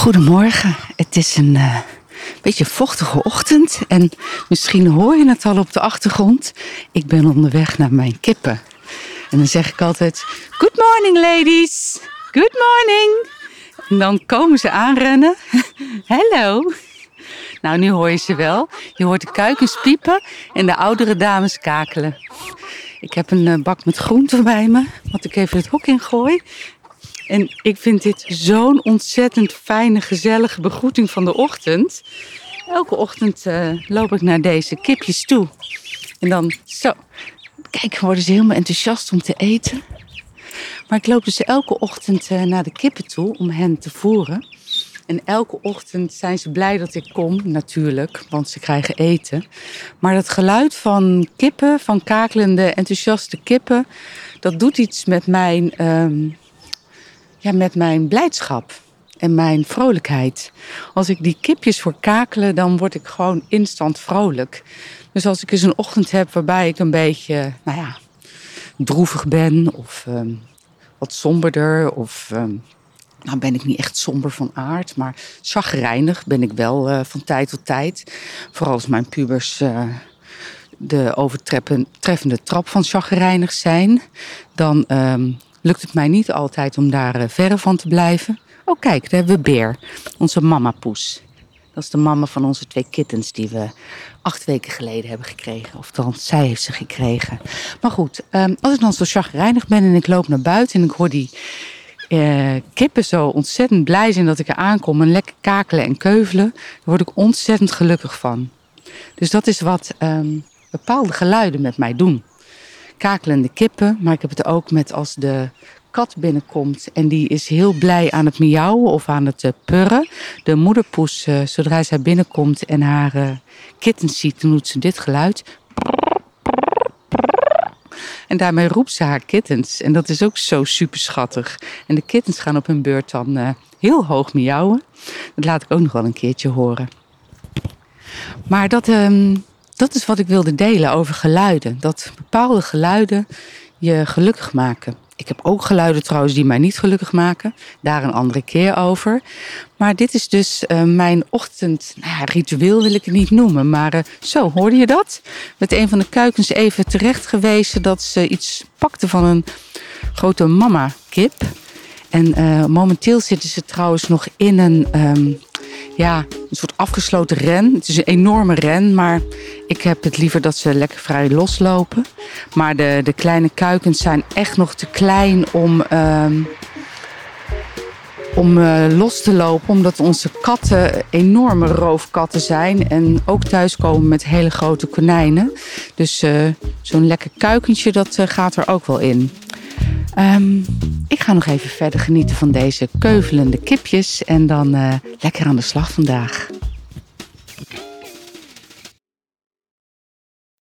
Goedemorgen. Het is een uh, beetje vochtige ochtend en misschien hoor je het al op de achtergrond. Ik ben onderweg naar mijn kippen. En dan zeg ik altijd: Good morning, ladies. Good morning. En dan komen ze aanrennen. Hallo. Nou, nu hoor je ze wel. Je hoort de kuikens piepen en de oudere dames kakelen. Ik heb een uh, bak met groenten bij me, wat ik even het hok in gooi. En ik vind dit zo'n ontzettend fijne, gezellige begroeting van de ochtend. Elke ochtend uh, loop ik naar deze kipjes toe. En dan zo. Kijk, worden ze helemaal enthousiast om te eten. Maar ik loop dus elke ochtend uh, naar de kippen toe om hen te voeren. En elke ochtend zijn ze blij dat ik kom, natuurlijk, want ze krijgen eten. Maar dat geluid van kippen, van kakelende, enthousiaste kippen, dat doet iets met mijn um, ja, met mijn blijdschap en mijn vrolijkheid. Als ik die kipjes voor kakelen, dan word ik gewoon instant vrolijk. Dus als ik eens een ochtend heb waarbij ik een beetje, nou ja, droevig ben of um, wat somberder of... Um, nou ben ik niet echt somber van aard, maar chagrijnig ben ik wel uh, van tijd tot tijd. Vooral als mijn pubers uh, de overtreffende trap van chagrijnig zijn. Dan um, lukt het mij niet altijd om daar uh, verre van te blijven. Oh kijk, daar hebben we Beer, onze mama poes. Dat is de mama van onze twee kittens die we acht weken geleden hebben gekregen. Of dan zij heeft ze gekregen. Maar goed, um, als ik dan zo chagrijnig ben en ik loop naar buiten en ik hoor die uh, kippen zo ontzettend blij zijn dat ik er aankom en lekker kakelen en keuvelen, daar word ik ontzettend gelukkig van. Dus dat is wat um, bepaalde geluiden met mij doen kakelende kippen. Maar ik heb het ook met als de kat binnenkomt en die is heel blij aan het miauwen of aan het uh, purren. De moederpoes, uh, zodra zij binnenkomt en haar uh, kittens ziet, dan ze dit geluid. En daarmee roept ze haar kittens. En dat is ook zo super schattig. En de kittens gaan op hun beurt dan heel hoog miauwen. Dat laat ik ook nog wel een keertje horen. Maar dat, um, dat is wat ik wilde delen over geluiden. Dat bepaalde geluiden je gelukkig maken. Ik heb ook geluiden trouwens die mij niet gelukkig maken. Daar een andere keer over. Maar dit is dus uh, mijn ochtend. Nou ritueel wil ik het niet noemen. Maar uh, zo, hoorde je dat? Met een van de kuikens even terecht gewezen dat ze iets pakte van een grote mama-kip. En uh, momenteel zitten ze trouwens nog in een. Um, ja, een soort afgesloten ren. Het is een enorme ren, maar ik heb het liever dat ze lekker vrij loslopen. Maar de, de kleine kuikens zijn echt nog te klein om, um, om uh, los te lopen. Omdat onze katten enorme roofkatten zijn. En ook thuiskomen met hele grote konijnen. Dus uh, zo'n lekker kuikentje, dat uh, gaat er ook wel in. Um, ik ga nog even verder genieten van deze keuvelende kipjes en dan uh, lekker aan de slag vandaag.